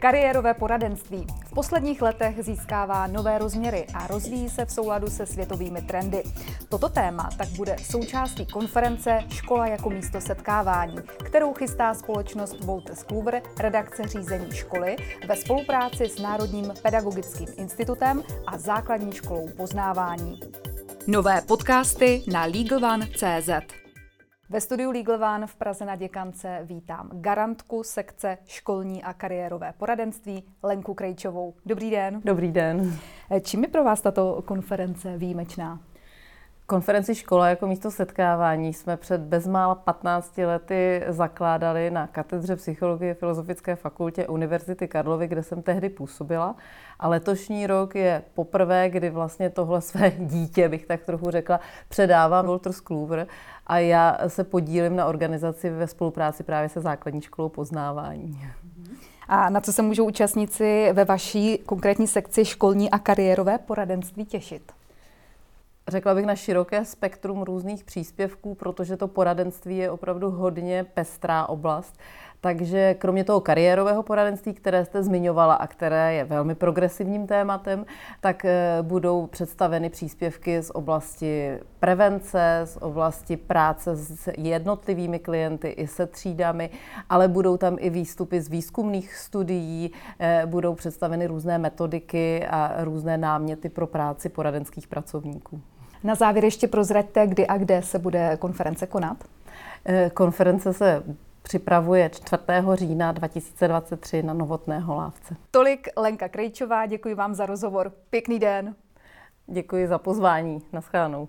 Kariérové poradenství v posledních letech získává nové rozměry a rozvíjí se v souladu se světovými trendy. Toto téma tak bude součástí konference Škola jako místo setkávání, kterou chystá společnost Voltes Kluver, redakce řízení školy ve spolupráci s Národním pedagogickým institutem a základní školou poznávání. Nové podcasty na LegalOne.cz ve studiu Legal One v Praze na Děkance vítám garantku sekce školní a kariérové poradenství Lenku Krejčovou. Dobrý den. Dobrý den. Čím je pro vás tato konference výjimečná? Konferenci škola jako místo setkávání jsme před bezmála 15 lety zakládali na katedře psychologie Filozofické fakultě Univerzity Karlovy, kde jsem tehdy působila. A letošní rok je poprvé, kdy vlastně tohle své dítě, bych tak trochu řekla, předávám Walters Kluver a já se podílím na organizaci ve spolupráci právě se základní školou poznávání. A na co se můžou účastníci ve vaší konkrétní sekci školní a kariérové poradenství těšit? Řekla bych na široké spektrum různých příspěvků, protože to poradenství je opravdu hodně pestrá oblast. Takže kromě toho kariérového poradenství, které jste zmiňovala a které je velmi progresivním tématem, tak eh, budou představeny příspěvky z oblasti prevence, z oblasti práce s jednotlivými klienty i se třídami, ale budou tam i výstupy z výzkumných studií, eh, budou představeny různé metodiky a různé náměty pro práci poradenských pracovníků. Na závěr ještě prozraďte, kdy a kde se bude konference konat. Eh, konference se připravuje 4. října 2023 na Novotného lávce. Tolik Lenka Krejčová, děkuji vám za rozhovor. Pěkný den. Děkuji za pozvání. Naschledanou.